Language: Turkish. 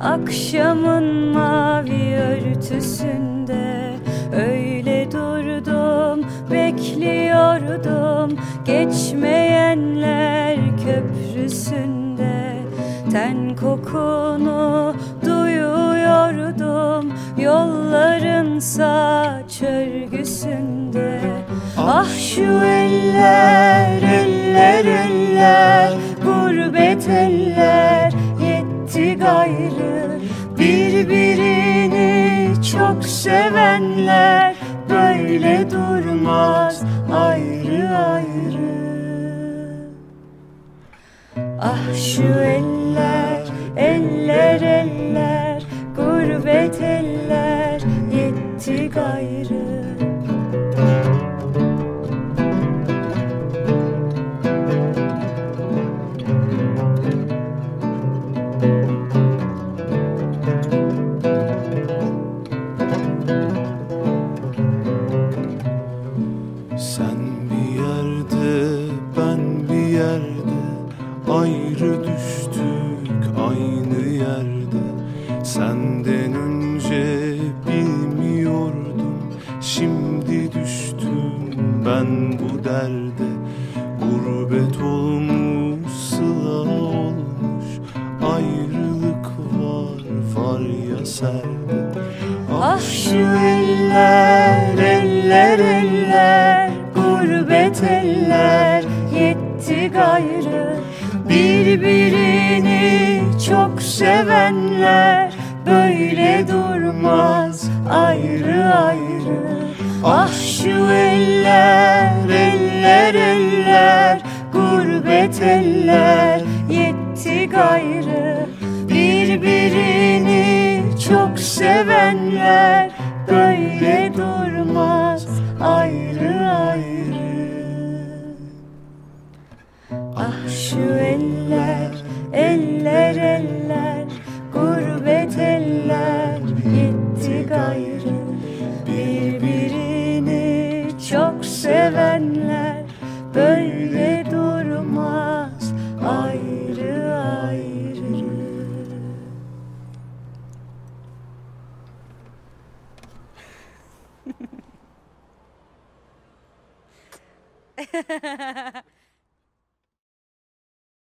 Akşamın mavi örtüsünde. Öyle durdum bekliyordum Geçmeyenler köprüsünde. Ten kokunu duyuyordum Yolların saç örgüsünde Ah şu eller, eller, eller Gurbet eller yetti gayrı. Birbirini çok sevenler Böyle durmaz ayrı ayrı. Ah şu eller, eller, eller Gurbet eller yetti gayrı Ayrı düştük aynı yerde. Senden önce bilmiyordum. Şimdi düştüm ben bu derde. Gurbet olmuş, sıla olmuş. Ayrılık var, var ya serde. Ah şu eller, eller, eller. Gurbet eller. Yetti gayrı Birbirini çok sevenler Böyle durmaz ayrı ayrı. Ah şu eller, eller, eller Gurbet eller yetti gayrı Birbirini çok sevenler eller, eller, eller Gurbet eller yetti gayrı. Birbirini çok sevenler Böyle durmaz ayrı ayrı